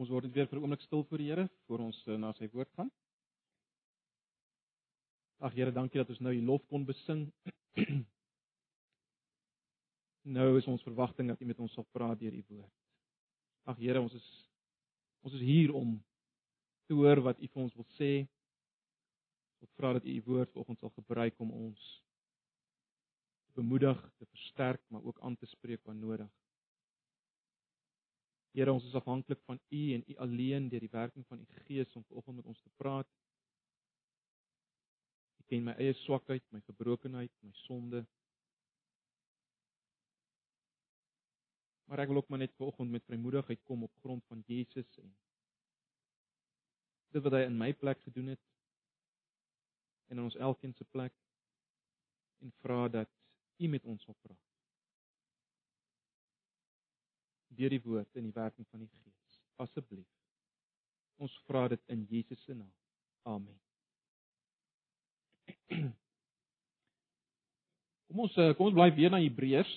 Ons word net weer vir 'n oomblik stil voor die Here voor ons uh, na sy woord gaan. Ag Here, dankie dat ons nou U lof kon besing. nou is ons verwagting dat U met ons sal praat deur U woord. Ag Here, ons is ons is hier om te hoor wat U vir ons wil sê. Ek vra dat U U woord vanoggend sal gebruik om ons te bemoedig, te versterk, maar ook aan te spreek wanneer nodig. Here, ons is afhanklik van U en U alleen deur die werking van U Gees om vanoggend met ons te praat. U ken my eie swakheid, my gebrokenheid, my sonde. Maar ek wil ook maar net vanoggend met vrymoedigheid kom op grond van Jesus en dit wat hy in my plek gedoen het en in ons elkeen se plek en vra dat U met ons wil praat. Deur die woord en die werking van die Gees. Asseblief. Ons vra dit in Jesus se naam. Amen. Kom ons eh, kom ons bly weer na Hebreërs.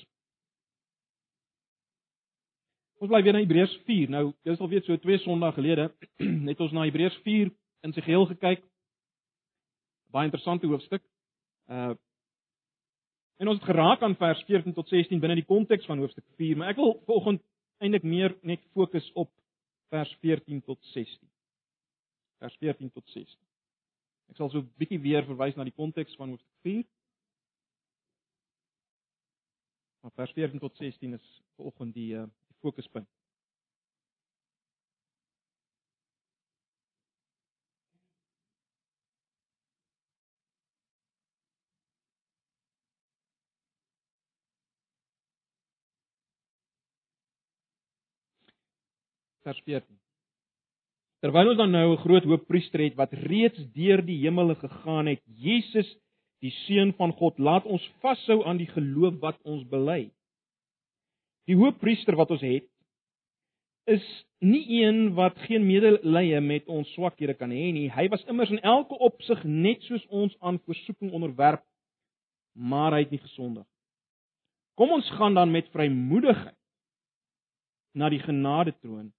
Ons bly weer na Hebreërs 4. Nou, dis al weet so twee Sondae gelede het ons na Hebreërs 4 in sy geheel gekyk. Baie interessante hoofstuk. Uh En ons het geraak aan vers 14 tot 16 binne die konteks van hoofstuk 4, maar ek wil vanoggend eintlik meer net fokus op vers 14 tot 16. Vers 14 tot 16. Ek sal so 'n bietjie weer verwys na die konteks van hoofstuk 4. Maar vers 14 tot 16 is vanoggend die uh, die fokuspunt. Vers 14. Terwyl ons dan nou 'n groot hoofpriester het wat reeds deur die hemele gegaan het, Jesus, die seun van God, laat ons vashou aan die geloof wat ons bely. Die hoofpriester wat ons het, is nie een wat geen medelee met ons swakhede kan hê nie. Hy was immers in elke opsig net soos ons aan versoeking onderwerp, maar hy het nie gesondig. Kom ons gaan dan met vrymoedigheid na die genade troon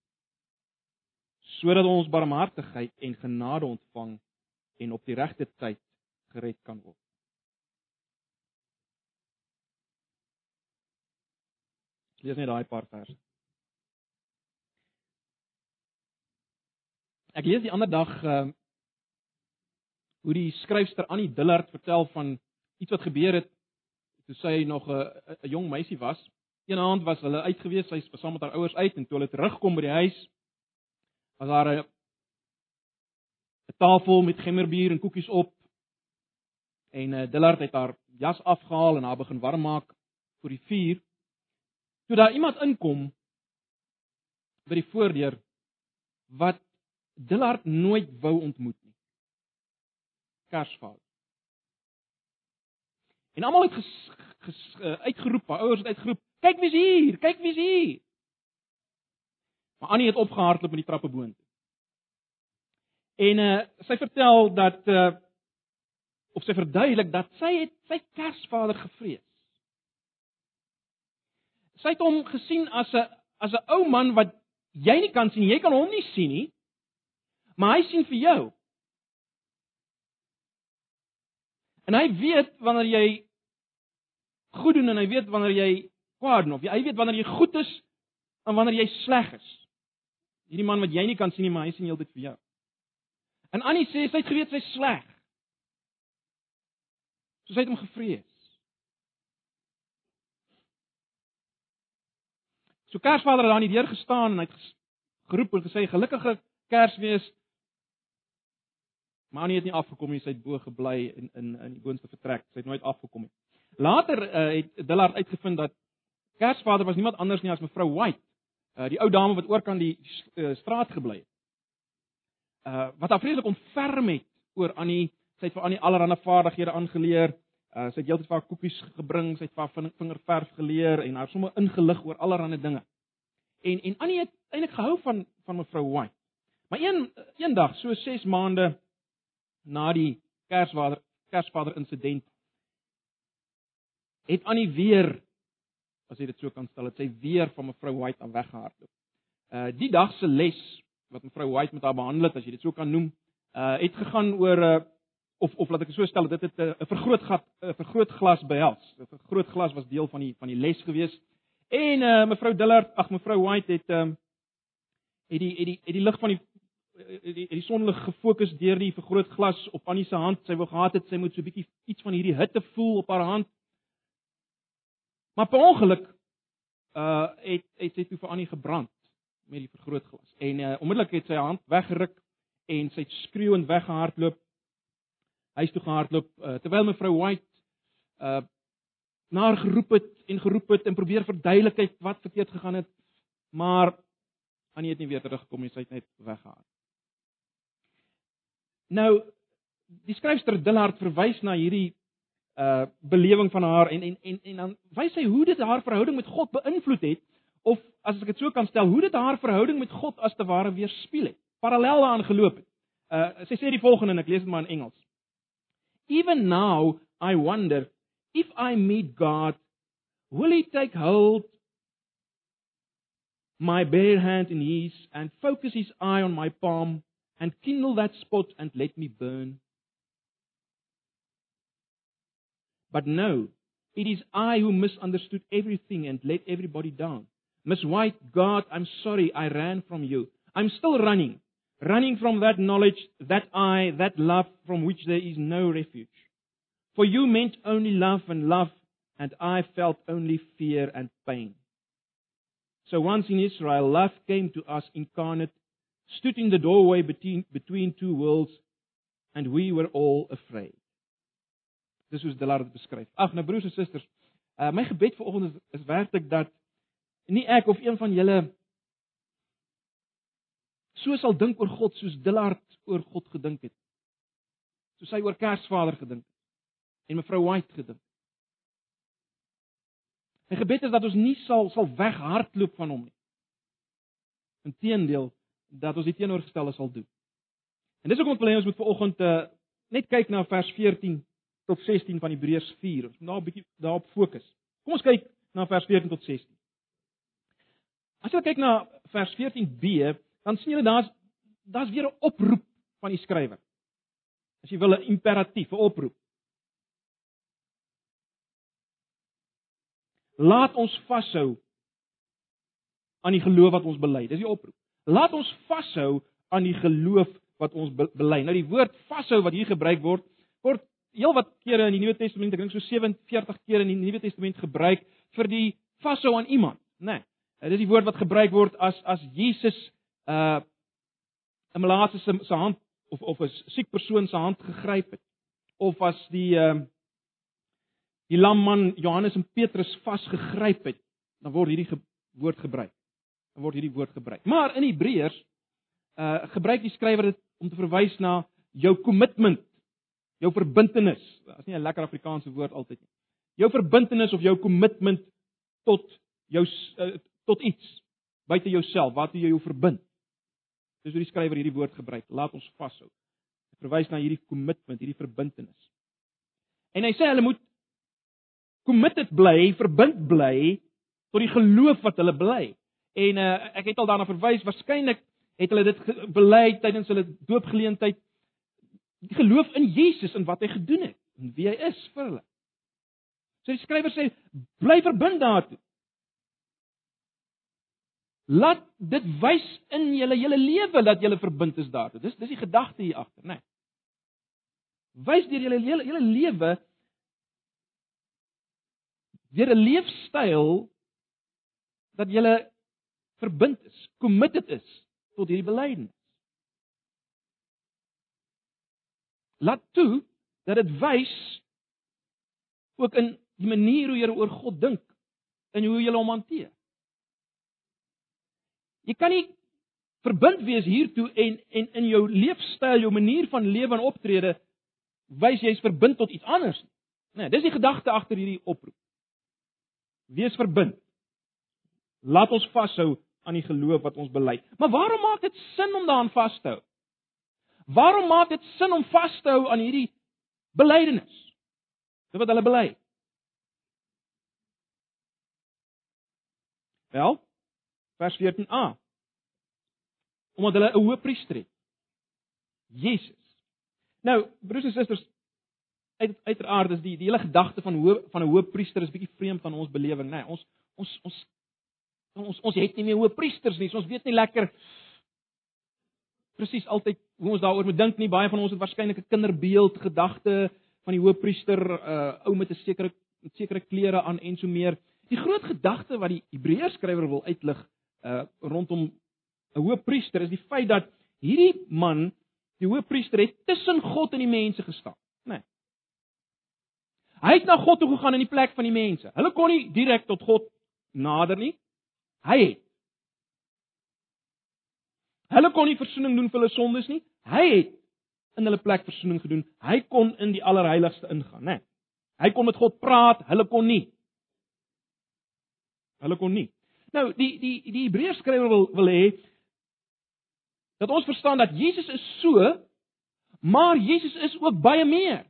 sodat ons barmhartigheid en genade ontvang en op die regte tyd gered kan word. Lees net daai paar verse. Ek lees die ander dag uh hoe die skryfster Annie Dillard vertel van iets wat gebeur het toe sy nog 'n jong meisie was. Eendag was hulle uit gewees, sy was saam met haar ouers uit en toe hulle terugkom by die huis, was daar 'n 'n tafel met gemmerbier en koekies op. En uh, Dillard het haar jas afgehaal en haar begin warm maak vir die vuur. Toe daar iemand inkom by die voordeur wat Dillard nooit wou ontmoet nie. Kersvader. En almal het ges, ges, uh, uitgeroep, haar ouers het uitgeroep, "Kyk wie's hier, kyk wie's hier." Maar Annie het opgehardloop met die trappe boontoe. En uh sy vertel dat uh of sy verduidelik dat sy het sy Kersvader gevrees. Sy het hom gesien as 'n as 'n ou man wat jy nie kan sien, jy kan hom nie sien nie. Maar hy sien vir jou. En hy weet wanneer jy goed doen en hy weet wanneer jy kwaad doen of hy weet wanneer jy goed is en wanneer jy sleg is. Hierdie man wat jy nie kan sien nie, maar hy sien heeltyd vir jou. En Annie sê sy het geweet sy's sleg. So sy het hom gevrees. So Kersvader het daar nie deur gestaan en hy het geroep en gesê gelukkige Kersfees. Maar Annie het nie afgekom nie, sy het bo gebly in in in die boonste vertrek. Sy het nooit afgekom nie. Later uh, het Dillard uitgevind dat Kersvader was niemand anders nie as mevrou White uh, die ou dame wat oor kan die uh, straat gebly het. Uh wat haar vreeslik ontferm het oor Annie, sy het vir Annie allerlei vaardighede aangeleer. Uh sy het heeltyd vir haar koekies gebring, sy het vir haar vingerverf geleer en haar sommer ingelig oor allerlei dinge. En en Annie het eintlik gehou van van mevrou White. Maar een eendag, so 6 maande na die Kersvader Kersvader insident het Annie weer as jy dit so kan stel, het sy weer van mevrou White af weggehardloop. Uh die dag se les wat mevrou White met haar behandel het, as jy dit so kan noem, uh het gegaan oor uh, of of laat ek dit so stel, dit het 'n vergrootgat 'n vergrootglas behels. 'n Vergrootglas was deel van die van die les gewees. En uh mevrou Dillard, ag mevrou White het ehm um, het die het die het die lig van die het die, die sonlig gefokus deur die vergrootglas op Annie se hand. Sy wou gehad het sy moet so 'n bietjie iets van hierdie hitte voel op haar hand. Maar per ongeluk uh het het sy toe vir Annie gebrand met die vergrootglas. En uh onmiddellik het sy hand weggeruk en sy het skreeuend weggehardloop. Huis toe gehardloop uh, terwyl mevrou White uh na haar geroep het en geroep het en probeer verduidelik het wat verkeerd gegaan het. Maar Annie het nie weer teruggekom nie, sy het net weggegaan. Nou die skryfster Dillard verwys na hierdie uh belewing van haar en en en en dan wys sy hoe dit haar verhouding met God beïnvloed het of as ek dit so kan stel, hoe dit haar verhouding met God as te ware weerspieël het, parallel daaraan geloop het. Uh sy sê die volgende en ek lees dit maar in Engels. Even now I wonder if I meet God, will he take hold my bare hand in his and focus his eye on my palm and kindle that spot and let me burn? But no, it is I who misunderstood everything and let everybody down. Miss White, God, I'm sorry I ran from you. I'm still running, running from that knowledge, that I, that love from which there is no refuge. For you meant only love and love, and I felt only fear and pain. So once in Israel, love came to us incarnate, stood in the doorway between, between two worlds, and we were all afraid. Dis hoe Delar dit beskryf. Ag, nou broers en susters, uh, my gebed vir oggend is, is werklik dat nie ek of een van julle so sal dink oor God soos Dillard oor God gedink het. Soos hy oor Kersvader gedink het en mevrou White gedink. My gebed is dat ons nie sal sal weghardloop van hom nie. Inteendeel, dat ons die teenoorgestelde sal doen. En dis hoekom ek wil hê ons moet vanoggend uh, net kyk na vers 14 tot 16 van Hebreërs 4. Ons moet daar 'n bietjie daarop fokus. Kom ons kyk na vers 14 tot 16. As jy kyk na vers 14b, dan sien jy daar's daar's weer 'n oproep van die skrywer. As jy wil 'n imperatief, 'n oproep. Laat ons vashou aan die geloof wat ons bely. Dis die oproep. Laat ons vashou aan die geloof wat ons bely. Nou die woord vashou wat hier gebruik word, word heel wat kere in die Nuwe Testament, ek dink so 47 keer in die Nuwe Testament gebruik vir die vashou aan iemand, né? Nee, dit is die woord wat gebruik word as as Jesus uh 'n malaatse se, se hand of of 'n siek persoon se hand gegryp het of as die uh die lamman Johannes en Petrus vasgegryp het, dan word hierdie ge woord gebruik. Dan word hierdie woord gebruik. Maar in Hebreërs uh gebruik die skrywer dit om te verwys na jou kommitment jou verbintenis. Dit is nie 'n lekker Afrikaanse woord altyd nie. Jou verbintenis of jou kommitment tot jou uh, tot iets buite jouself, waartoe jy jou verbind. Dis hoe die skrywer hierdie woord gebruik. Laat ons vashou. Hy verwys na hierdie kommitment, hierdie verbintenis. En hy sê hulle moet committed bly, verbind bly tot die geloof wat hulle bely. En uh, ek het al daarna verwys, waarskynlik het hulle dit bely tydens hulle doopgeleentheid die geloof in Jesus en wat hy gedoen het en wie hy is vir hulle. So die skrywer sê bly verbind daartoe. Laat dit wys in julle hele lewe dat julle verbind is daartoe. Dis dis die gedagte hier agter, né? Nee. Wys deur julle hele hele lewe deur 'n leefstyl dat julle verbind is, committed is tot hierdie belydenis. Laat toe dat dit wys ook in die manier hoe jy oor God dink en hoe jy hom hanteer. Jy kan nie verbind wees hiertoe en en in jou leefstyl, jou manier van lewe en optrede wys jy's verbind tot iets anders nie. Nee, dis die gedagte agter hierdie oproep. Wees verbind. Laat ons vashou aan die geloof wat ons bely. Maar waarom maak dit sin om daaraan vas te hou? Waarom maak dit sin om vas te hou aan hierdie belydenis? Dit wat hulle bely. Wel, vers 14a. omdat hulle 'n hoëpriester het. Jesus. Nou, broers en susters, uit uiteraard is die die hele gedagte van hoe van 'n hoëpriester is bietjie vreemd aan ons belewing, nê. Nee, ons ons ons ons ons het nie meer hoëpriesters nie. So ons weet nie lekker presies altyd hoe ons daaroor moet dink nie. Baie van ons het waarskynlik 'n kinderbeeld gedagte van die hoëpriester, 'n uh, ou met 'n sekere met sekere klere aan en so meer. Die groot gedagte wat die Hebreërskrywer wil uitlig uh rondom 'n hoëpriester is die feit dat hierdie man, die hoëpriester het tussen God en die mense gestaan, né? Nee. Hy het na God toe gegaan in die plek van die mense. Hulle kon nie direk tot God nader nie. Hy het. Hulle kon nie verzoening doen vir hulle sondes nie. Hy het in hulle plek verzoening gedoen. Hy kon in die allerheiligste ingaan, né? Nee. Hy kon met God praat, hulle kon nie. Hulle kon nie. Nou, die die die Hebreërskrywer wil wil hê dat ons verstaan dat Jesus is so, maar Jesus is ook baie meer.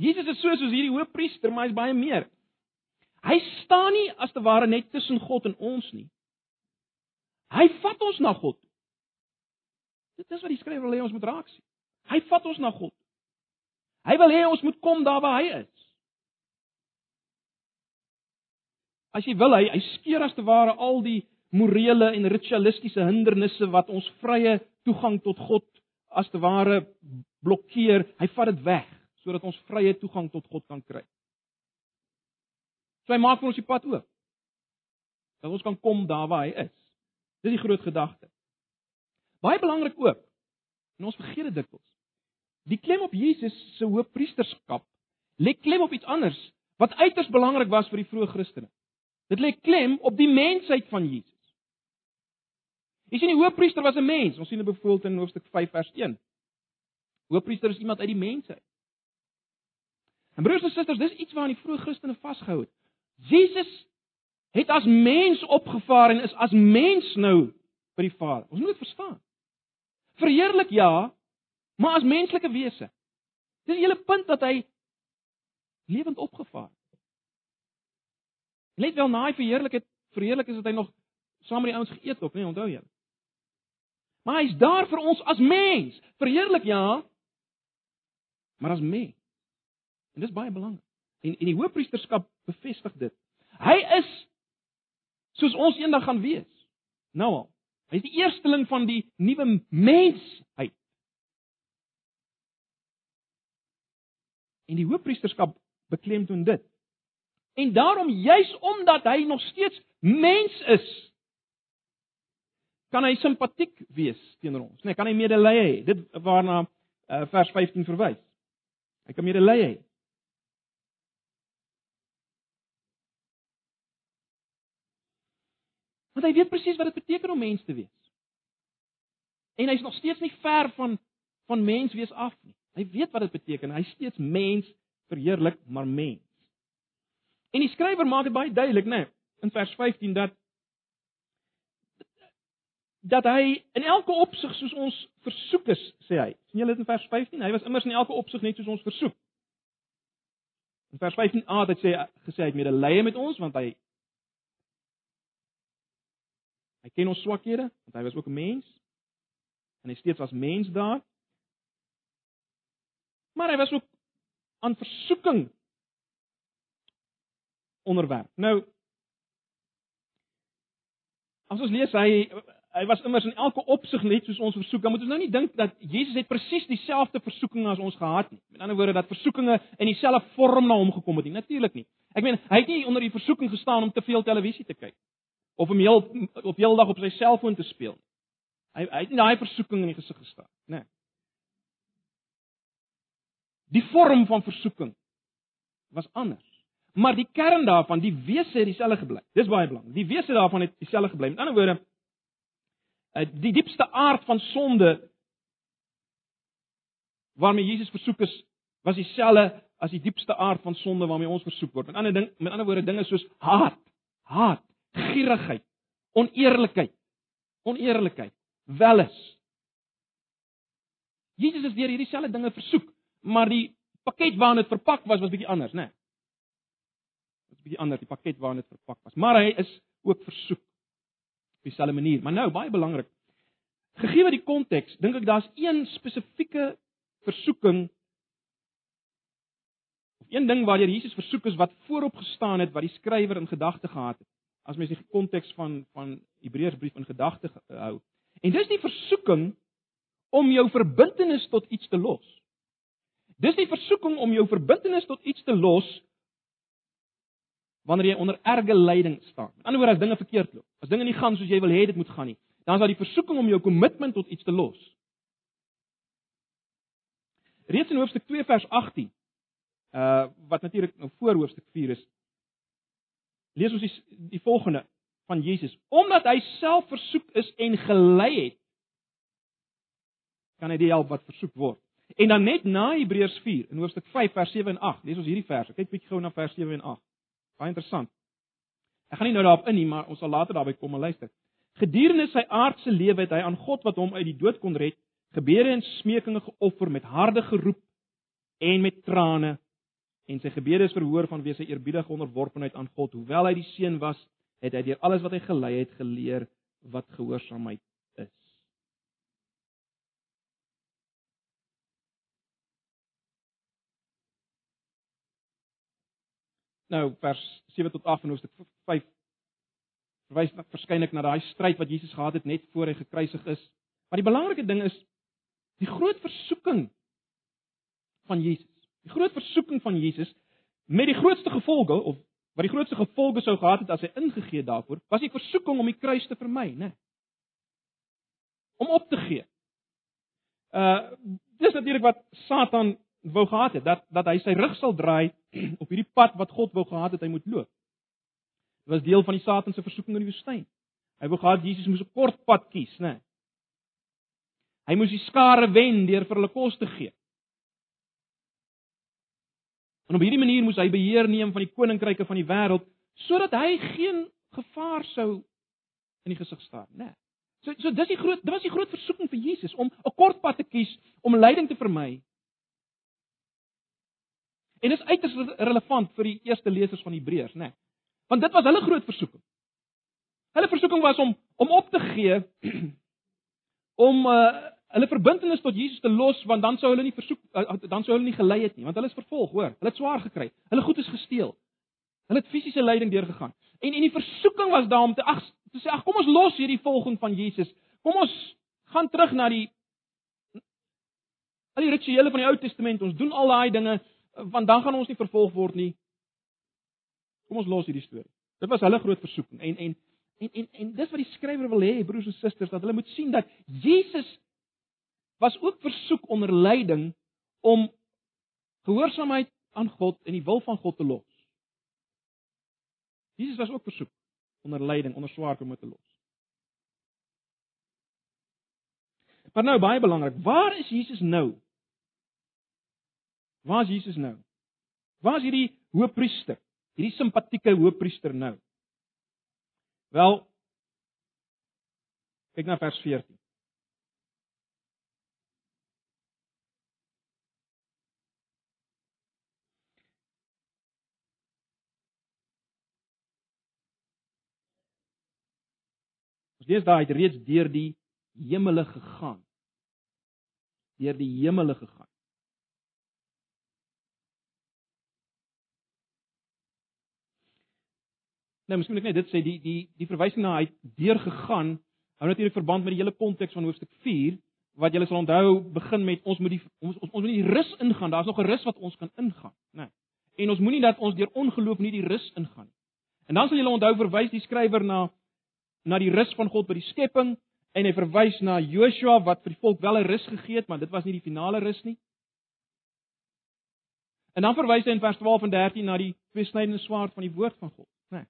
Jesus is so soos hierdie hoëpriester, maar hy's baie meer. Hy staan nie as te ware net tussen God en ons nie. Hy vat ons na God. Dit is wat die skrywer wil hê ons moet raak sien. Hy vat ons na God. Hy wil hê ons moet kom daar waar hy is. As jy wil, hy hy skeer as te ware al die morele en ritualistiese hindernisse wat ons vrye toegang tot God as te ware blokkeer. Hy vat dit weg sodat ons vrye toegang tot God kan kry. So hy maak vir ons die pad oop. Dat ons kan kom daar waar hy is. Dis die groot gedagte. Baie belangrik ook. En ons vergeet dit dikwels. Die klem op Jesus se hoëpriesterskap lê klem op iets anders wat uiters belangrik was vir die vroeë Christene. Dit lê klem op die mensheid van Jesus. Jy sien die hoëpriester was 'n mens. Ons sien dit byvoorbeeld in hoofstuk 5 vers 1. Hoëpriester is iemand uit die mensheid. En broers en susters, dis iets waaraan die vroeë Christene vasgehou het. Jesus het as mens opgevaar en is as mens nou by die Vader. Ons moet dit verstaan. Verheerlik ja, maar as menslike wese. Dis die hele punt dat hy lewend opgevaar het. Net wel na hy verheerlik het, verheerlik is dit hy nog saam met die ouens geëet op, nee, onthou jy? Maar hy's daar vir ons as mens. Verheerlik ja, maar as mens. En dis baie belangrik. En en die hoëpriesterskap bevestig dit. Hy is soos ons eendag gaan wees. Nou al. Hy is die eersteling van die nuwe mensheid. En die hoëpriesterskap beklemtoon dit. En daarom juis omdat hy nog steeds mens is, kan hy simpatiek wees teenoor ons. Nee, kan hy medelee hê. Dit waarna uh, vers 15 verwys. Hy kan medelee hê. Want hy weet presies wat dit beteken om mens te wees. En hy's nog steeds nie ver van van mens wees af nie. Hy weet wat dit beteken. Hy's steeds mens, verheerlik, maar mens. En die skrywer maak dit baie duidelik, né, nee, in vers 15 dat dat hy in elke opsig soos ons versoek is, sê hy. sien julle dit in vers 15? Hy was immers in elke opsig net soos ons versoek. In vers 15a het hy sê gesê hy het medelee met ons want hy Hy ken ons swakhede, want hy was ook 'n mens. En hy steeds as mens daar. Maar hy was ook aan versoeking onderwerp. Nou As ons lees hy hy was immers in elke opsig net soos ons versoek. Dan moet ons nou nie dink dat Jesus het presies dieselfde versoekinge as ons gehad nie. Met ander woorde dat versoekinge in dieselfde vorm na hom gekom het nie. Natuurlik nie. Ek meen, hy het nie onder die versoeking gestaan om te veel televisie te kyk of om heel op heeldag op sy selfoon te speel. Hy hy het nie daai versoeking in die gesig gestaan, né? Nee. Die vorm van versoeking was anders. Maar die kern daarvan, die wese het dieselfde gebly. Dis baie belangrik. Die wese daarvan het dieselfde gebly. Met ander woorde, eh, die diepste aard van sonde waarmee Jesus versoek is, was dieselfde as die diepste aard van sonde waarmee ons versoek word. Met ander ding, met ander woorde dinge soos haat, haat, gierigheid, oneerlikheid, oneerlikheid, welis. Jesus is deur hierdie selfde dinge versoek, maar die pakket waarin dit verpak was was bietjie anders, né? Nee. Was bietjie anders die pakket waarin dit verpak was, maar hy is ook versoek op dieselfde manier. Maar nou baie belangrik. Gegee die konteks, dink ek daar's een spesifieke versoeking of een ding waardeur Jesus versoek is wat voorop gestaan het wat die skrywer in gedagte gehad het. As mens die konteks van van Hebreërsbrief in gedagte hou. En dis die versoeking om jou verbintenis tot iets te los. Dis die versoeking om jou verbintenis tot iets te los wanneer jy onder erge lyding staan. Aan die ander woord as dinge verkeerd loop, as dinge nie gaan soos jy wil hê dit moet gaan nie, dan is daar die versoeking om jou kommitment tot iets te los. Reeds in hoofstuk 2 vers 18, uh wat natuurlik nou voor hoofstuk 4 is, lees ons die, die volgende van Jesus: Omdat hy self versoek is en gelei het, kan hy die help wat versoek word. En dan net na Hebreërs 4 in hoofstuk 5 vers 7 en 8, lees ons hierdie verse. Kyk bietjie gou na vers 7 en 8. Baie interessant. Ek gaan nie nou daarop in nie, maar ons sal later daarby kom en luister. Gedurende sy aardse lewe het hy aan God wat hom uit die dood kon red, gebede en smekinge geoffer met harde geroep en met trane en sy gebede is verhoor vanweë sy eerbiedige onderworpenheid aan God. Hoewel hy die seun was, het hy deur alles wat hy gelei het geleer wat gehoorsaamheid is. Nou vers 7 tot 8 in Hoofstuk 5 verwys na verskeidelik na daai stryd wat Jesus gehad het net voor hy gekruisig is. Maar die belangrike ding is die groot versoeking van Jesus. Die groot versoeking van Jesus met die grootste gevolge of wat die grootste gevolge sou gehad het as hy ingegee daarvoor, was die versoeking om die kruis te vermy, né? Om op te gee. Uh dis natuurlik wat Satan wou gehad het, dat dat hy sy rug sal draai op hierdie pad wat God wou gehad het hy moet loop. Dit was deel van die Satan se versoeking in die woestyn. Hy wou gehad Jesus moes 'n kort pad kies, né? Hy moes die skare wen deur vir hulle kos te gee. En op hierdie manier moes hy beheer neem van die koninkryke van die wêreld sodat hy geen gevaar sou in die gesig staar, né? So so dis die groot dit was die groot versoeking vir Jesus om 'n kort pad te kies om lyding te vermy. En dis uiters relevant vir die eerste lesers van Hebreërs, né? Want dit was hulle groot versoeking. Hulle versoeking was om om op te gee om uh hulle verbintenis tot Jesus te los want dan sou hulle nie versoek uh, dan sou hulle nie gelei het nie want hulle is vervolg hoor. Hulle het swaar gekry. Hulle goed is gesteel. Hulle het fisiese lyding deurgegaan. En en die versoeking was daar om te ag te sê ag kom ons los hierdie volging van Jesus. Kom ons gaan terug na die al die rituele van die Ou Testament. Ons doen al daai dinge want dan gaan ons nie vervolg word nie. Kom ons los hierdie storie. Dit was hulle groot versoeking. En en En en en dis wat die skrywer wil hê, broers en susters, dat hulle moet sien dat Jesus was ook versoek onder lyding om gehoorsaamheid aan God en die wil van God te los. Jesus was ook versoek onder lyding, onder swaar kom te los. Maar nou baie belangrik, waar is Jesus nou? Waar is Jesus nou? Waar is hierdie hoëpriester? Hierdie simpatieke hoëpriester nou? Wel kyk na vers 14. Lees daai het reeds deur die hemele gegaan. Deur die hemele gegaan. Nou, miskien moet ek net dit sê, die die die verwysing na hy deur gegaan hou natuurlik verband met die hele konteks van hoofstuk 4 wat julle sal onthou begin met ons moet die ons ons, ons moet nie rus ingaan. Daar's nog 'n rus wat ons kan ingaan, né? Nee. En ons moenie dat ons deur ongeloof nie die rus ingaan. En dan sal julle onthou verwys die skrywer na na die rus van God by die skepping en hy verwys na Joshua wat vir die volk wel 'n rus gegee het, maar dit was nie die finale rus nie. En dan verwys hy in vers 12 en 13 na die tweesnydende swaard van die woord van God, né? Nee.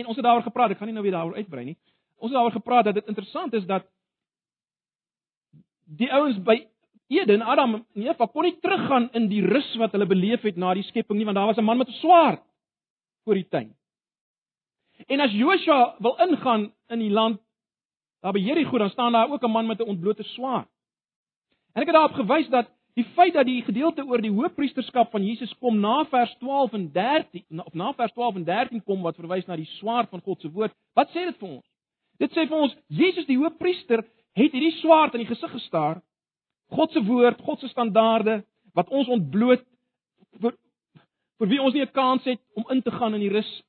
En ons het daaroor gepraat, ek gaan nie nou weer daaroor uitbrei nie. Ons het daaroor gepraat dat dit interessant is dat die ouens by Eden, Adam en Eva kon nie teruggaan in die rus wat hulle beleef het na die skepping nie, want daar was 'n man met 'n swaard voor die tuin. En as Joshua wil ingaan in die land daar by Jerigo, dan staan daar ook 'n man met 'n ontblote swaard. En ek het daarop gewys dat die feit dat die gedeelte oor die hoofpriesterskap van Jesus kom na vers 12 en 13 of na vers 12 en 13 kom wat verwys na die swaard van God se woord. Wat sê dit vir ons? Dit sê vir ons Jesus die hoofpriester het hierdie swaard in die gesig gestaar. God se woord, God se standaarde wat ons ontbloot vir vir wie ons nie 'n kans het om in te gaan in die rus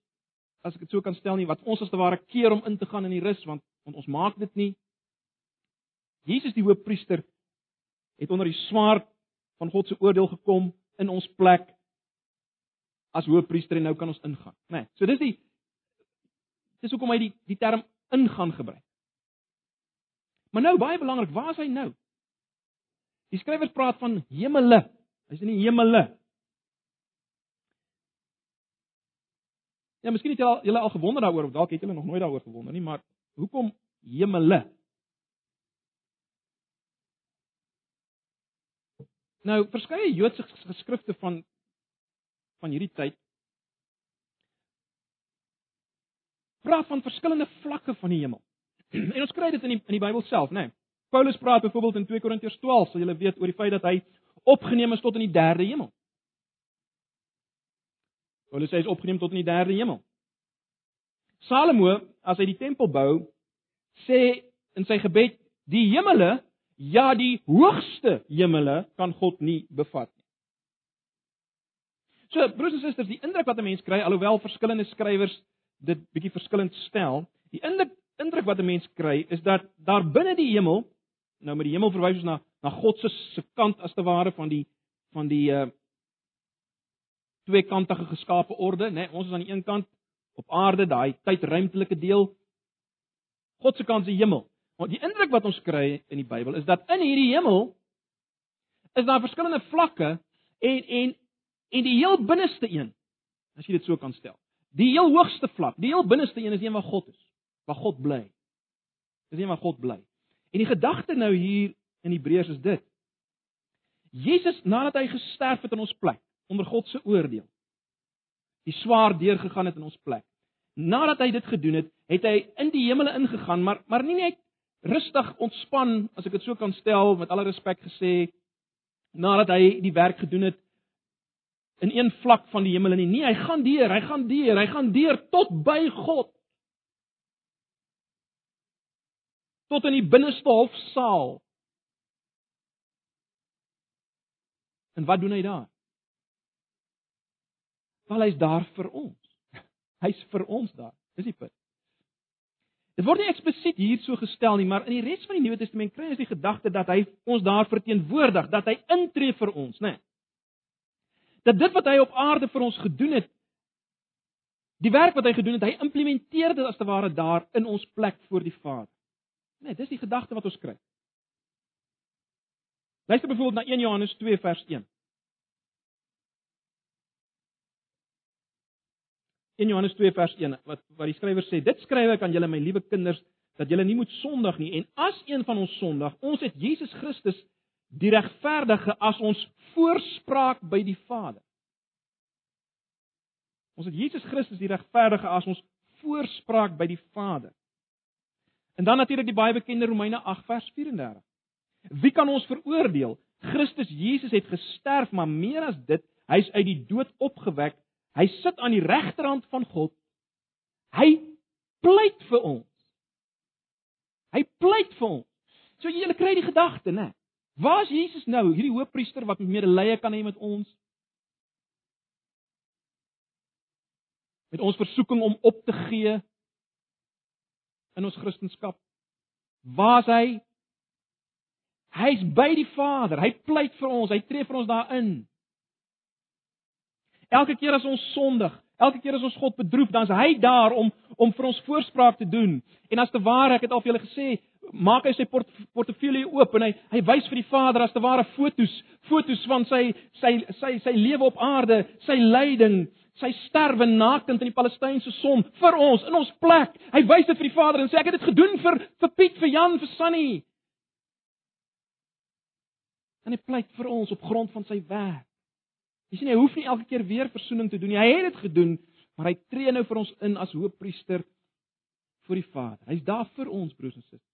as ek dit so kan stel nie wat ons as te ware keer om in te gaan in die rus want want ons maak dit nie. Jesus die hoofpriester het onder die swaard van God se oordeel gekom in ons plek as hoofpriester en nou kan ons ingaan, né? Nee, so dis die dis hoekom hy die die term ingaan gebruik. Maar nou baie belangrik, waar is hy nou? Die skrywers praat van hemele. Hy's in die hemele. Ja, miskien het julle al, julle al gewonder daaroor of dalk het julle nog nooit daaroor gewonder nie, maar hoekom hemele? Nou, verskeie Joodse geskrifte van van hierdie tyd praat van verskillende vlakke van die hemel. En ons kry dit in die in die Bybel self, né? Nee. Paulus praat byvoorbeeld in 2 Korintiërs 12, sal julle weet oor die feit dat hy opgeneem is tot in die derde hemel. Paulus sê hy is opgeneem tot in die derde hemel. Salomo, as hy die tempel bou, sê in sy gebed, die hemele, ja die hoogste hemele kan God nie bevat nie. So, broers en susters, die indruk wat 'n mens kry, alhoewel verskillende skrywers dit bietjie verskillend stel, die indruk indruk wat 'n mens kry is dat daar binne die hemel nou met die hemel verwys ons na na God se se kant as te ware van die van die uh tweekantige geskape orde, né? Nee, ons is aan die een kant op aarde, daai tydruimtelike deel. God se kant is die hemel. Maar die indruk wat ons kry in die Bybel is dat in hierdie hemel is daar verskillende vlakke en en en die heel binneste een, as jy dit so kan stel. Die heel hoogste vlak, die heel binneste een is een waar God is, waar God bly. Dis een waar God bly. En die gedagte nou hier in Hebreërs is dit. Jesus nadat hy gesterf het in ons plek onder God se oordeel. Die swaar deurgegaan het in ons plek. Nadat hy dit gedoen het, het hy in die hemele ingegaan, maar maar nie net rustig ontspan as ek dit so kan stel met alle respek gesê nadat hy die werk gedoen het in een vlak van die hemel en nie. Nee, hy gaan deur, hy gaan deur, hy gaan deur tot by God. tot in die binneste hofsaal. En wat doen hy daar? Wel hy's daar vir ons. Hy's vir ons daar. Dis die punt. Dit word nie eksplisiet hier so gestel nie, maar in die res van die Nuwe Testament kry ons die gedagte dat hy ons daar verteenwoordig, dat hy intree vir ons, né? Nee. Dat dit wat hy op aarde vir ons gedoen het, die werk wat hy gedoen het, hy implementeer dit as te ware daar in ons plek voor die Vader. Nee, dis die gedagte wat ons kry. Luister byvoorbeeld na 1 Johannes 2 vers 1. 1 Johannes 2 vers 1 wat wat die skrywer sê, dit skryf ek aan julle my liewe kinders dat julle nie moet sondig nie en as een van ons sondig, ons het Jesus Christus die regverdige as ons voorspraak by die Vader. Ons het Jesus Christus die regverdige as ons voorspraak by die Vader. En dan natuurlik die baie bekende Romeine 8 vers 34. Wie kan ons veroordeel? Christus Jesus het gesterf, maar meer as dit, hy's uit die dood opgewek. Hy sit aan die regterhand van God. Hy pleit vir ons. Hy pleit vir ons. So jy kry die gedagte, né? Waar is Jesus nou? Hierdie hoofpriester wat medelee kan hê met ons. Met ons versoeking om op te gee in ons Christendom. Waar is hy? Hy's by die Vader. Hy pleit vir ons. Hy tree vir ons daarin. Elke keer as ons sondig, elke keer as ons God bedroef, dan is hy daar om om vir ons voorspraak te doen. En as te ware, ek het al vir julle gesê, maak hy sy port, portefeulje oop en hy hy wys vir die Vader as te ware fotos, fotos van sy sy sy sy lewe op aarde, sy lyding, sy sterwe nakend in die Palestynse son vir ons in ons plek. Hy wys dit vir die Vader en sê ek het dit gedoen vir vir Piet, vir Jan, vir Sunny. En hy pleit vir ons op grond van sy werk. Jy sien hy hoef nie elke keer weer verzoening te doen nie. Hy het dit gedoen, maar hy tree nou vir ons in as hoofpriester vir die Vader. Hy's daar vir ons broers en susters.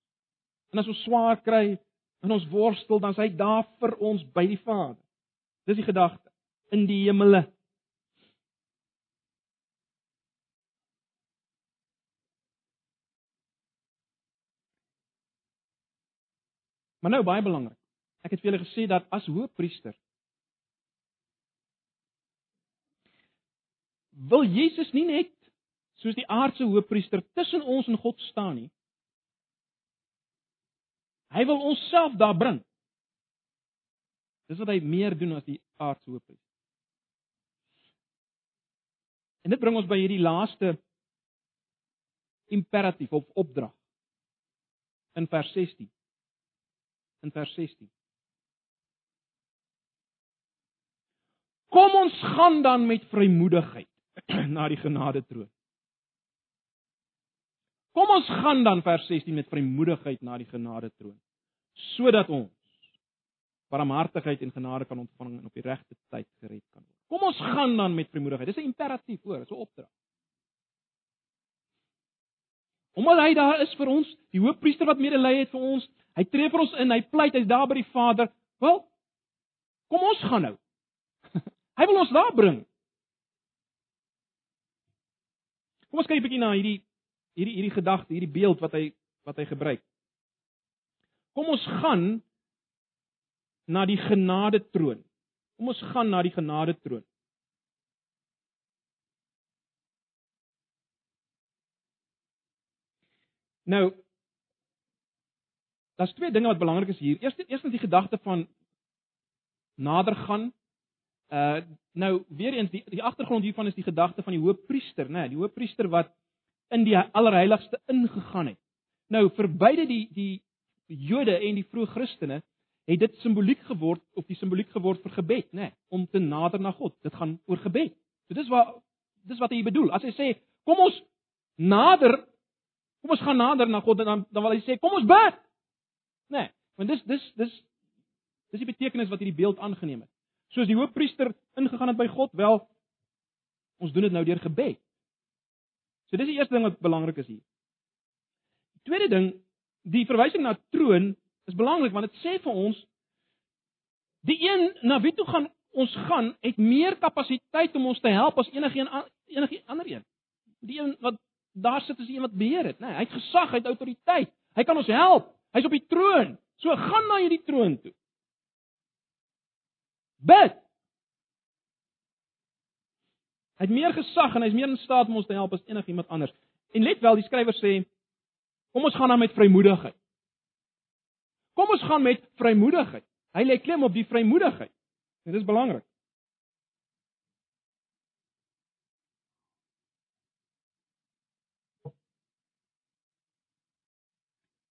En as ons swaar kry in ons worstel, dan is hy daar vir ons by die Vader. Dis die gedagte in die hemele. Maar nou baie belangrik. Ek het vir julle gesê dat as hoëpriester wil Jesus nie net soos die aardse hoëpriester tussen ons en God staan nie. Hy wil onsself daar bring. Dis wat hy meer doen as die aardse hoëpriester. En dit bring ons by hierdie laaste imperatief of opdrag in vers 16. In vers 16. Kom ons gaan dan met vrymoedigheid na die genade troon. Kom ons gaan dan vers 16 met vrymoedigheid na die genade troon sodat ons barmhartigheid en genade kan ontvang en op die regte tyd gered kan word. Kom ons gaan dan met vrymoedigheid. Dis 'n imperatief hoor, dis 'n opdrag. Omdat hy daar is vir ons, die hoofpriester wat medelee het vir ons, hy tree vir ons in, hy pleit hy's daar by die Vader. Wel, kom ons gaan nou. hy wil ons daar bring. Kom ons kyk 'n bietjie na hierdie hierdie hierdie gedagte, hierdie beeld wat hy wat hy gebruik. Kom ons gaan na die genade troon. Kom ons gaan na die genade troon. Nou Daar's twee dinge wat belangrik is hier. Eerstens eerstens die gedagte van nader gaan. Uh nou weer eens die die agtergrond hiervan is die gedagte van die hoëpriester, né? Nee, die hoëpriester wat in die allerheiligste ingegaan het. Nou vir beide die die Jode en die vroeë Christene het dit simboliek geword of die simboliek geword vir gebed, né? Nee, om te nader na God. Dit gaan oor gebed. So dis wat dis wat hy bedoel. As hy sê, "Kom ons nader, kom ons gaan nader na God," dan dan wil hy sê, "Kom ons bid." Né? Nee, want dis dis dis dis die betekenis wat hierdie beeld aangeneem het. Soos die hoofpriester ingegaan het by God, wel ons doen dit nou deur gebed. So dis die eerste ding wat belangrik is hier. Die tweede ding, die verwysing na troon is belangrik want dit sê vir ons die een na wie toe gaan ons gaan het meer kapasiteit om ons te help as enige een enige ander een. Die een wat daar sit is die een wat beheer het, né? Nee, hy het gesag, hy het autoriteit. Hy kan ons help. Hy's op die troon. So gaan na hierdie troon toe. Bid. Hy het meer gesag en hy's meer in staat om ons te help as enigiemand anders. En let wel, die skrywer sê, kom ons gaan dan met vrymoedigheid. Kom ons gaan met vrymoedigheid. Hy lê klem op die vrymoedigheid. Dit is belangrik.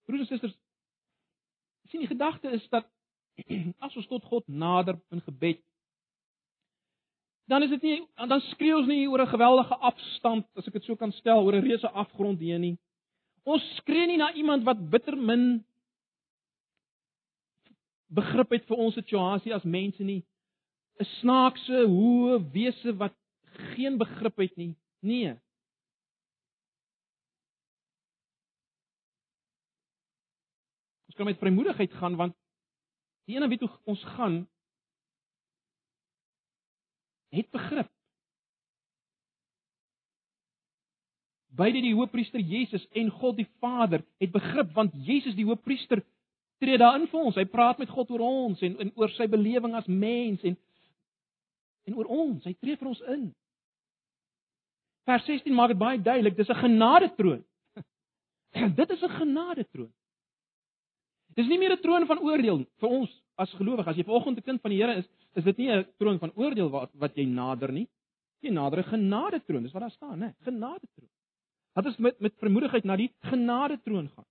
Broers en susters, sien die gedagte is dat as ons tot God nader in gebed dan is dit nie dan skree ons nie oor 'n geweldige afstand as ek dit so kan stel oor 'n reuse afgrond hier nie. Ons skree nie na iemand wat bitter min begrip het vir ons situasie as mense nie. 'n Snaakse, hoë wese wat geen begrip het nie. Nee. Ons kan met vrymoedigheid gaan want die ene wie toe ons gaan het begrip. Beide die hoofpriester Jesus en God die Vader het begrip want Jesus die hoofpriester tree daarin vir ons. Hy praat met God oor ons en, en oor sy belewing as mens en en oor ons. Hy tree vir ons in. Vers 16 maak dit baie duidelik, dis 'n genadetroon. dit is 'n genadetroon. Dis nie meer 'n troon van oordeel vir ons as gelowiges. As jy vanoggend 'n kind van die Here is, is dit nie 'n troon van oordeel wat wat jy nader nie. Jy nader 'n genadetroon. Dis wat daar staan, né? Genadetroon. Dat is met met vermoedigheid na die genadetroon gaan.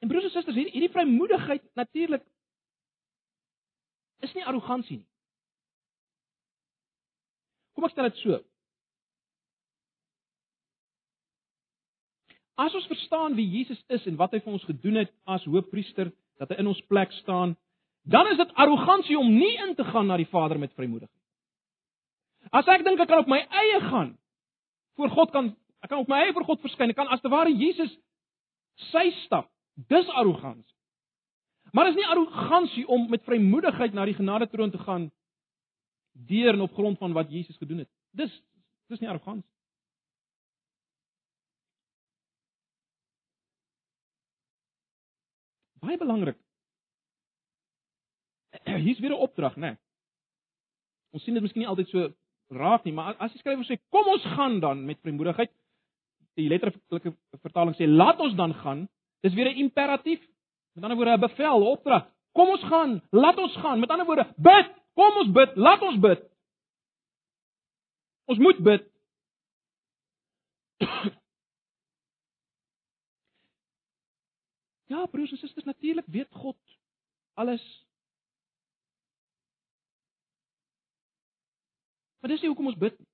En broers en susters, hierdie hierdie vrymoedigheid natuurlik is nie arrogansie nie. Kom ek stel dit so. As ons verstaan wie Jesus is en wat hy vir ons gedoen het as hoofpriester, dat hy in ons plek staan, dan is dit arrogansie om nie in te gaan na die Vader met vrymoedigheid. As ek dink ek kan op my eie gaan voor God kan ek kan op my eie voor God verskyn, ek kan as te ware Jesus sy stap Dis arrogansie. Maar is nie arrogansie om met vrymoedigheid na die genadetroon te gaan deur en op grond van wat Jesus gedoen het. Dis dis nie arrogansie. Baie belangrik. Hier's weer 'n opdrag, né? Nee. Ons sien dit miskien nie altyd so raak nie, maar as die skrywer sê kom ons gaan dan met vrymoedigheid, die letterlike vertaling sê laat ons dan gaan, dis weer 'n imperatief. Met ander woorde 'n bevel, 'n opdrag. Kom ons gaan, laat ons gaan. Met ander woorde, bid. Kom ons bid, laat ons bid. Ons moet bid. Ja, broers en susters, natuurlik weet God alles. Maar dis nie hoekom ons bid nie.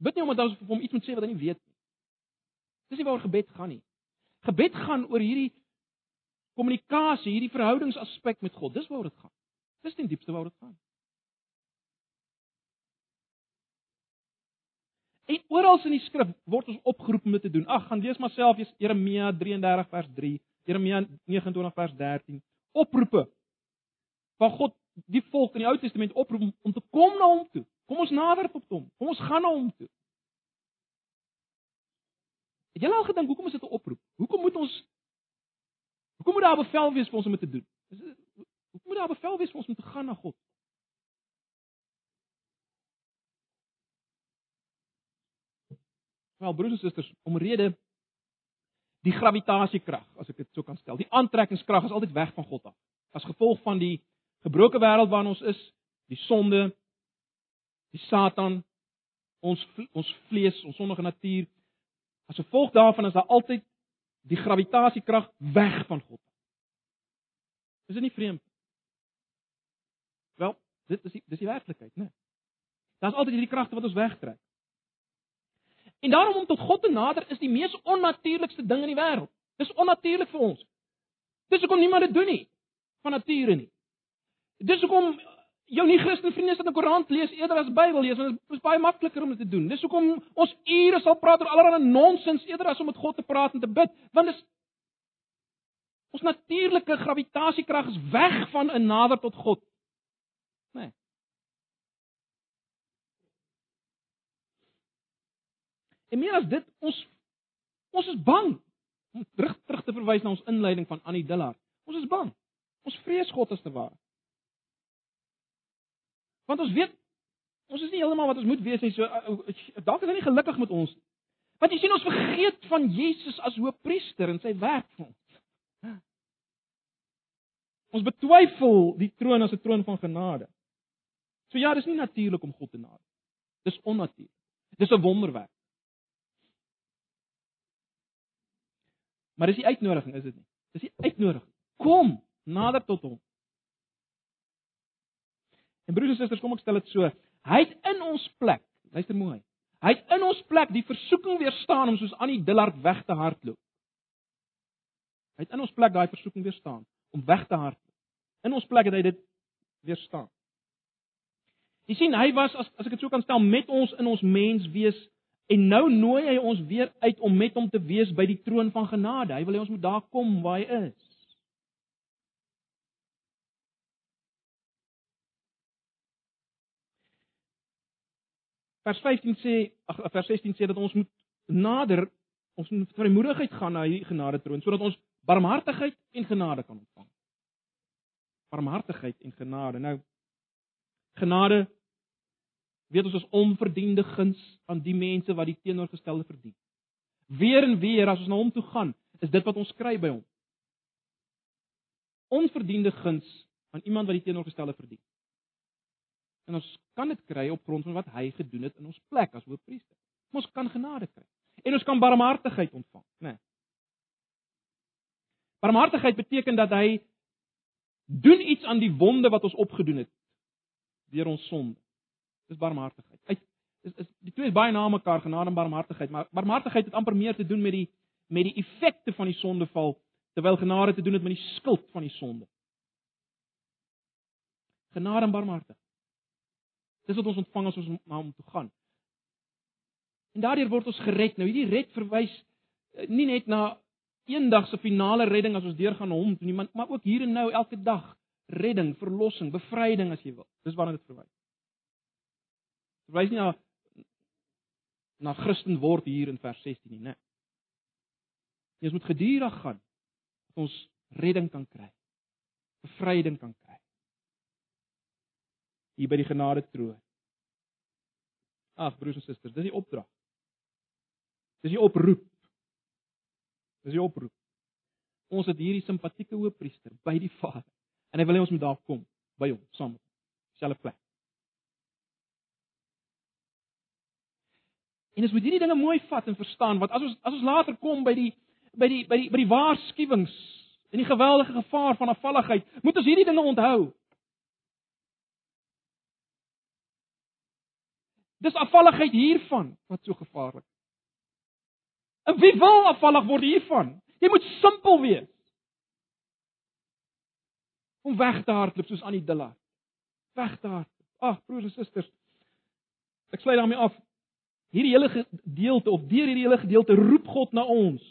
Bid nie omdat ons vir hom iets moet sê wat hy nie weet nie. Dis nie waaroor gebed gaan nie. Gebed gaan oor hierdie kommunikasie, hierdie verhoudingsaspek met God. Dis waaroor dit gaan. Dis die diepste waaroor dit gaan. En oral in die skrif word ons opgeroep om dit te doen. Ag, gaan lees maar self Jeremia 33 vers 3, Jeremia 29 vers 13. Oproepe van God die volk in die Ou Testament oproep om te kom na hom toe. Kom ons nader tot hom. Kom ons gaan na hom toe. Het jy al gedink hoekom is dit 'n oproep? Hoekom moet ons Hoekom moet daar 'n bevel wees vir ons om dit te doen? Hoekom moet daar 'n bevel wees vir ons om te gaan na God? Wel broers en susters, omrede die gravitasiekrag, as ek dit so kan stel. Die aantrekkingskrag is altyd weg van God af. As gevolg van die gebroke wêreld waarin ons is, die sonde, die Satan, ons ons vlees, ons sondige natuur. As gevolg daarvan is daar altyd die gravitasiekrag weg van God. Is dit nie vreemd? Wel, dit is die dis die werklikheid, né? Nee. Daar's altyd hierdie kragte wat ons wegtrek. En daarom om tot God te nader is die mees onnatuurlikste ding in die wêreld. Dis onnatuurlik vir ons. Dis hoekom niemand dit doen nie van nature nie. Dis hoekom jou nie Christen vriende sit 'n koerant lees eerder as Bybel lees want dit is baie makliker om dit te doen. Dis hoekom ons ure sal praat oor allerlei nonsens eerder as om met God te praat en te bid, want dis ons natuurlike gravitasiekrag is weg van 'n nader tot God. Né? Nee. En meer as dit, ons ons is bang om terug terug te verwys na ons inleiding van Annie Dillard. Ons is bang. Ons vrees God as te waar. Want ons weet ons is nie heeltemal wat ons moet wees nie. So uh, dalk is hy nie gelukkig met ons nie. Want jy sien ons vergeet van Jesus as hoëpriester en sy werk vir ons. Ons betwyfel die troon as 'n troon van genade. So ja, dis nie natuurlik om God te nader. Dis onnatuurlik. Dis 'n wonderwerk. Maar dis die uitnodiging, is dit nie? Dis die uitnodiging. Kom nader tot hom. En broers en susters, kom ek stel dit so. Hy het in ons plek, luister mooi. Hy het in ons plek die versoeking weerstaan om soos aan die dillard weg te hardloop. Hy het in ons plek daai versoeking weerstaan om weg te hardloop. In ons plek het hy dit weerstaan. Jy sien, hy was as as ek dit so kan stel met ons in ons mens wees en nou nooi hy ons weer uit om met hom te wees by die troon van genade. Hy wil hê ons moet daar kom waar hy is. vers 15 sê ag vers 16 sê dat ons moet nader ons moet vrymoedigheid gaan na hierdie genade troon sodat ons barmhartigheid en genade kan ontvang. Barmhartigheid en genade. Nou genade weet ons is onverdiende guns aan die mense wat die teenoorgestelde verdien. Weer en weer as ons na hom toe gaan, is dit wat ons kry by hom. Onverdiende guns aan iemand wat die teenoorgestelde verdien. En ons kan dit kry op grond van wat hy gedoen het in ons plek as hoofpriester. Ons kan genade kry. En ons kan barmhartigheid ontvang, né? Nee. Barmhartigheid beteken dat hy doen iets aan die wonde wat ons opgedoen het deur ons sonde. Dis barmhartigheid. Hy is is die twee is baie na mekaar genade en barmhartigheid, maar barmhartigheid het amper meer te doen met die met die effekte van die sondeval terwyl genade te doen het met die skuld van die sonde. Genade en barmhartigheid. Dis wat ons ontvang as ons na hom toe gaan. En daardeur word ons gered. Nou hierdie red verwys eh, nie net na eendag se finale redding as ons deurgaan na hom toe nie, maar ook hier en nou elke dag redding, verlossing, bevryding as jy wil. Dis waarna dit verwys. Verwys nie na na Christen word hier in vers 16 nie, né? Jy moet gedurig gaan dat ons redding kan kry. bevryding kan kry. Hier by die genade troon. Ag broers en susters, dis die opdrag. Dis die oproep. Dis die oproep. Ons het hierdie simpatieke hoëpriester by die Vader en hy wil hê ons moet daar kom by hom saam met hom. Selfe plek. En ons moet hierdie dinge mooi vat en verstaan want as ons as ons later kom by die by die by die by die waarskuwings en die geweldige gevaar van afvalligheid, moet ons hierdie dinge onthou. Dis afvalligheid hiervan wat so gevaarlik. En wie wil afvallig word hiervan? Jy moet simpel wees. Om weg te hardloop soos aan die dilla. Weg te hardloop. Ag broers en susters. Ek sluit daarmee af. Hierdie hele gedeelte of deur hierdie hele gedeelte roep God na ons.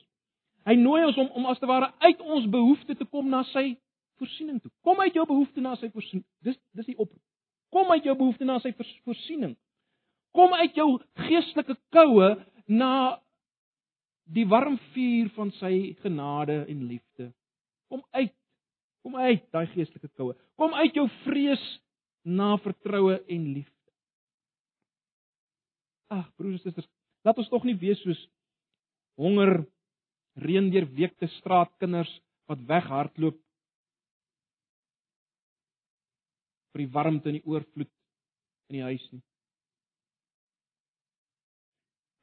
Hy nooi ons om om as te ware uit ons behoeftes te kom na sy voorsiening toe. Kom uit jou behoeftes na sy voorsiening. Dis dis die oproep. Kom uit jou behoeftes na sy voorsiening. Kom uit jou geestelike koue na die warm vuur van sy genade en liefde. Kom uit. Kom uit daai geestelike koue. Kom uit jou vrees na vertroue en liefde. Ag broers en susters, laat ons tog nie wees soos honger reën deur weekte straatkinders wat weghardloop vir die warmte en die oorvloed in die huis nie.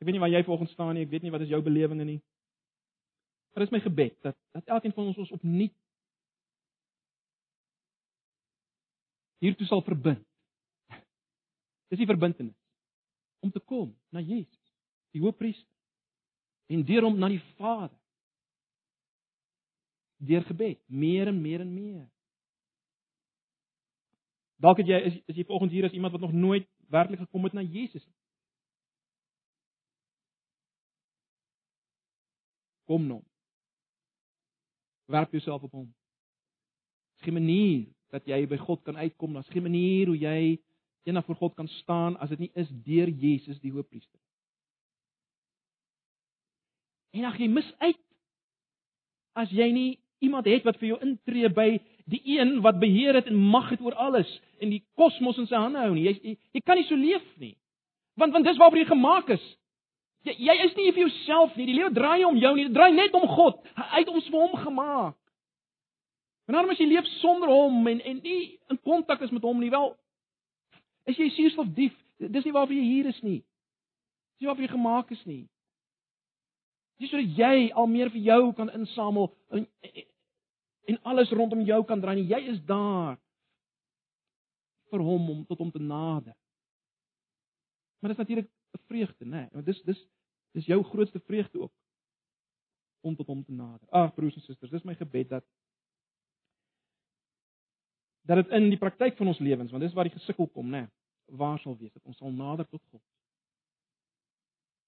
Ek weet nie waar jy vanoggend staan nie, ek weet nie wat is jou belewinge nie. Maar dit is my gebed dat dat elkeen van ons ons opnuut hiertoe sal verbind. Dis die verbintenis om te kom na Jesus, die Hoëpriester, en deur hom na die Vader. Deur gebed, meer en meer en meer. Dalk het jy is, is jy vanoggend hier as iemand wat nog nooit werklik gekom het na Jesus nie. Kom nou. Werp jouself op hom. Dis 'n manier dat jy by God kan uitkom. Daar's 'n manier hoe jy eendag voor God kan staan as dit nie is deur Jesus die Hoëpriester. En ag jy mis uit as jy nie iemand het wat vir jou intree by die een wat beheer het en mag het oor alles en die kosmos in sy hande hou nie. Jy, jy jy kan nie so leef nie. Want want dis waarvoor jy gemaak is. Jy jy is nie vir jouself nie. Die lewe draai nie om jou nie, dit draai net om God. Hy het ons vir hom gemaak. En dan as jy leef sonder hom en en nie in kontak is met hom nie, wel is jy suurstof dief. Dis nie waarvoor jy hier is nie. Dis nie waarvoor jy gemaak is nie. Dis sodat jy al meer vir jou kan insamel en en alles rondom jou kan draai. Jy is daar vir hom om tot hom te nader. Maar dit is natuurlik 'n vreugde, né? Nee, want dis dis dis jou grootste vreugde ook om tot hom te nader. Ag broers en susters, dis my gebed dat dat dit in die praktyk van ons lewens, want dis waar die gesukkel kom, né? Nee, waar sal wees dat ons sal nader tot God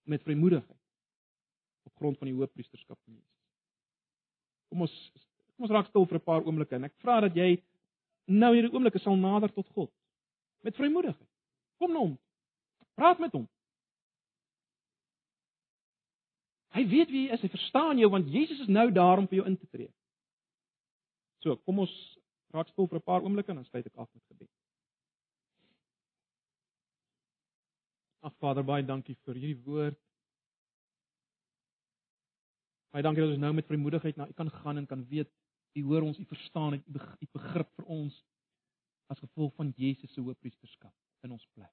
met vrymoedigheid op grond van die hoëpriesterskap van Jesus. Kom ons kom ons raak stil vir 'n paar oomblikke en ek vra dat jy nou hierdie oomblikke sal nader tot God met vrymoedigheid. Kom na hom. Praat met hom. Hy weet wie jy is, hy verstaan jou want Jesus is nou daar om vir jou in te tree. So, kom ons raak stil vir 'n paar oomblikke en dan sluit ek af met gebed. Ag Vader, baie dankie vir hierdie woord. Baie dankie dat ons nou met vrymoedigheid na U kan gaan en kan weet U hoor ons, U verstaan en U begrip vir ons as gevolg van Jesus se hoëpriesterskap in ons plek.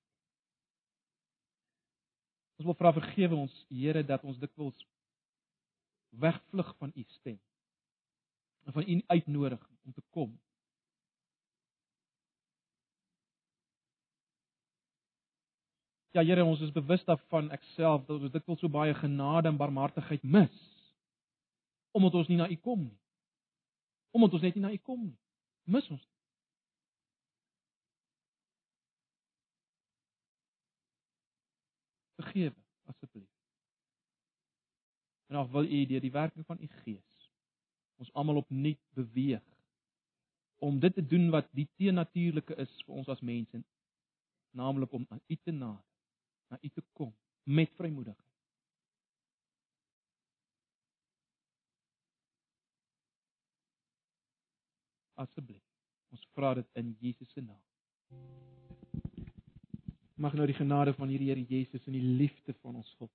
Ons wil vra vergewe ons Here dat ons dikwels wegvlug van U stem en van U uitnodiging om te kom Ja Here, ons is bewus daarvan ek self dat ons dikwels so baie genade en barmhartigheid mis omdat ons nie na U kom nie. Omdat ons net nie na U kom nie. Mis ons. Vergewe asseblief. En of wil U deur die werking van U Gees ons almal opnuut beweeg om dit te doen wat die teenatuurlike is vir ons as mense, naamlik om aan U te nader na U te kom met vrymoedigheid. Asseblief. Ons vra dit in Jesus se naam. Mag nou die genade van hierdie Here Jesus en die liefde van ons God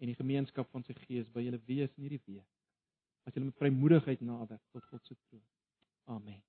en die gemeenskap van sy Gees by julle wees in hierdie week. As julle met vrymoedigheid nader tot God se troon. Amen.